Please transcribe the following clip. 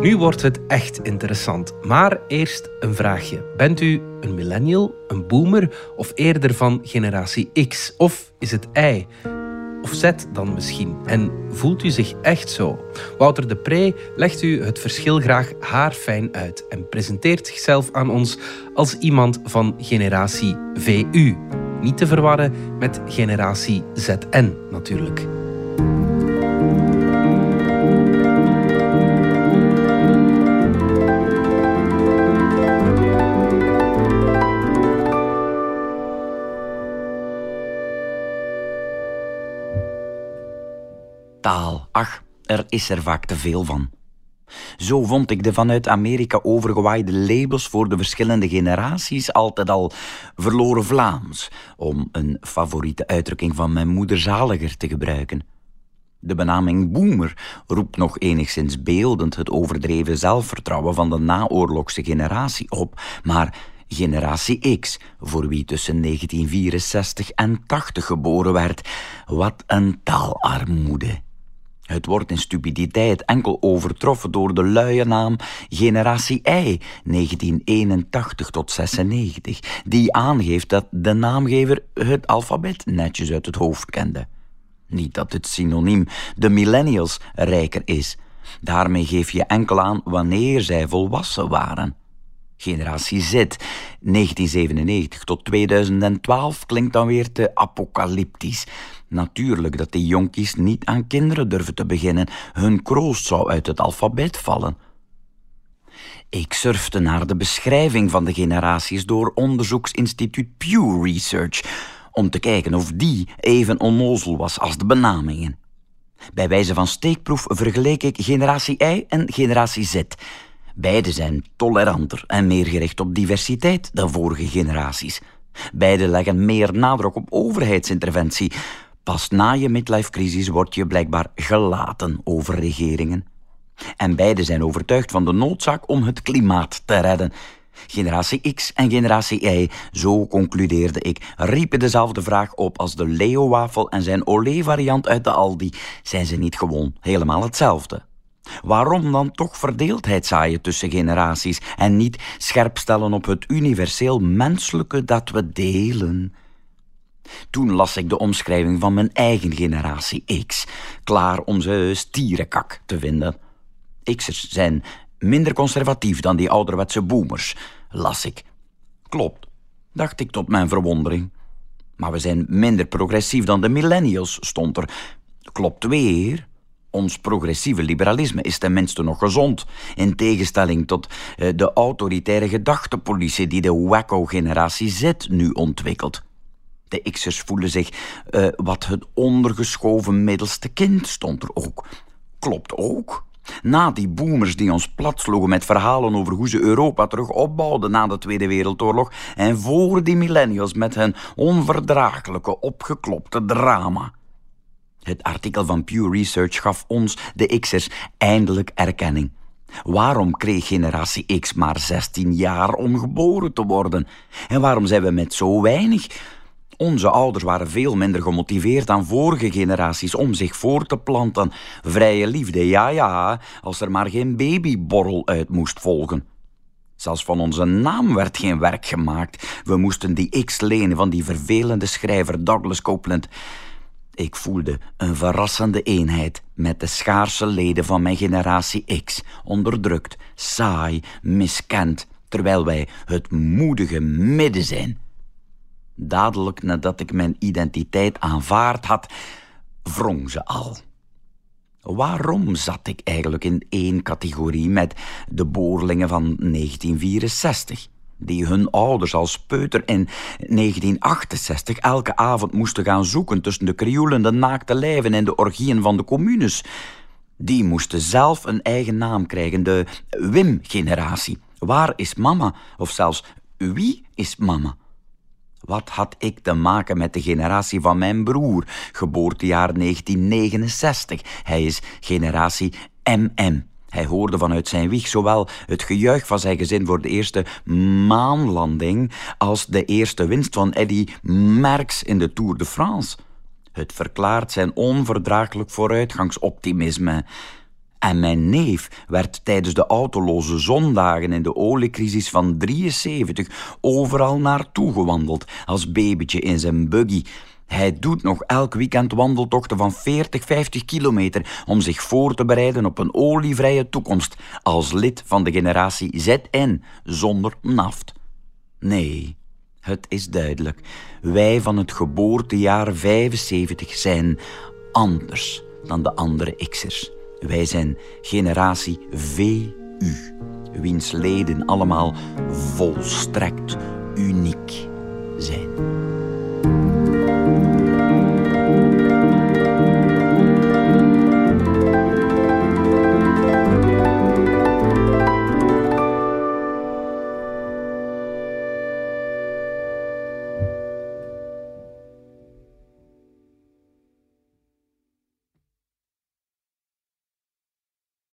Nu wordt het echt interessant. Maar eerst een vraagje. Bent u een millennial, een boomer of eerder van generatie X? Of is het Y? Of Z dan misschien? En voelt u zich echt zo? Wouter de Pre legt u het verschil graag haarfijn uit en presenteert zichzelf aan ons als iemand van generatie VU. Niet te verwarren met generatie ZN natuurlijk. Ach, er is er vaak te veel van. Zo vond ik de vanuit Amerika overgewaaide labels voor de verschillende generaties altijd al verloren Vlaams, om een favoriete uitdrukking van mijn moeder Zaliger te gebruiken. De benaming boomer roept nog enigszins beeldend het overdreven zelfvertrouwen van de naoorlogse generatie op, maar generatie X, voor wie tussen 1964 en 80 geboren werd, wat een taalarmoede. Het wordt in stupiditeit enkel overtroffen door de luie naam Generatie I 1981 tot 96, die aangeeft dat de naamgever het alfabet netjes uit het hoofd kende. Niet dat het synoniem de millennials rijker is. Daarmee geef je enkel aan wanneer zij volwassen waren. Generatie Z, 1997 tot 2012, klinkt dan weer te apocalyptisch. Natuurlijk dat die jonkies niet aan kinderen durven te beginnen. Hun kroost zou uit het alfabet vallen. Ik surfte naar de beschrijving van de generaties door onderzoeksinstituut Pew Research om te kijken of die even onnozel was als de benamingen. Bij wijze van steekproef vergeleek ik generatie I en generatie Z. Beide zijn toleranter en meer gericht op diversiteit dan vorige generaties. Beide leggen meer nadruk op overheidsinterventie. Pas na je midlife-crisis word je blijkbaar gelaten over regeringen. En beide zijn overtuigd van de noodzaak om het klimaat te redden. Generatie X en generatie Y, zo concludeerde ik, riepen dezelfde vraag op als de Leo-wafel en zijn Olé-variant uit de Aldi. Zijn ze niet gewoon helemaal hetzelfde? Waarom dan toch verdeeldheid zaaien tussen generaties en niet scherp stellen op het universeel menselijke dat we delen? Toen las ik de omschrijving van mijn eigen generatie X, klaar om ze stierenkak te vinden. X'ers zijn minder conservatief dan die ouderwetse boomers, las ik. Klopt, dacht ik tot mijn verwondering. Maar we zijn minder progressief dan de millennials, stond er. Klopt weer. Ons progressieve liberalisme is tenminste nog gezond, in tegenstelling tot eh, de autoritaire gedachtepolitie die de wacko-generatie Z nu ontwikkelt. De X'ers voelen zich uh, wat het ondergeschoven middelste kind, stond er ook. Klopt ook. Na die boomers die ons platsloegen met verhalen over hoe ze Europa terug opbouwden na de Tweede Wereldoorlog en voor die millennials met hun onverdraaglijke opgeklopte drama. Het artikel van Pew Research gaf ons, de X'ers, eindelijk erkenning. Waarom kreeg generatie X maar 16 jaar om geboren te worden? En waarom zijn we met zo weinig? Onze ouders waren veel minder gemotiveerd dan vorige generaties om zich voor te planten. Vrije liefde, ja ja, als er maar geen babyborrel uit moest volgen. Zelfs van onze naam werd geen werk gemaakt. We moesten die X lenen van die vervelende schrijver Douglas Copeland. Ik voelde een verrassende eenheid met de schaarse leden van mijn generatie X, onderdrukt, saai, miskend, terwijl wij het moedige midden zijn. Dadelijk nadat ik mijn identiteit aanvaard had, wrong ze al. Waarom zat ik eigenlijk in één categorie met de boorlingen van 1964? Die hun ouders als peuter in 1968 elke avond moesten gaan zoeken tussen de krioelende naakte lijven en de orgieën van de communes. Die moesten zelf een eigen naam krijgen, de Wim-generatie. Waar is mama? Of zelfs wie is mama? Wat had ik te maken met de generatie van mijn broer, geboortejaar 1969? Hij is generatie MM. Hij hoorde vanuit zijn wieg zowel het gejuich van zijn gezin voor de eerste maanlanding als de eerste winst van Eddy Merckx in de Tour de France. Het verklaart zijn onverdraaglijk vooruitgangsoptimisme. En mijn neef werd tijdens de autoloze zondagen in de oliecrisis van 73 overal naartoe gewandeld, als babytje in zijn buggy. Hij doet nog elk weekend wandeltochten van 40, 50 kilometer om zich voor te bereiden op een olievrije toekomst als lid van de generatie ZN zonder naft. Nee, het is duidelijk. Wij van het geboortejaar 75 zijn anders dan de andere X'ers. Wij zijn generatie VU, wiens leden allemaal volstrekt uniek zijn.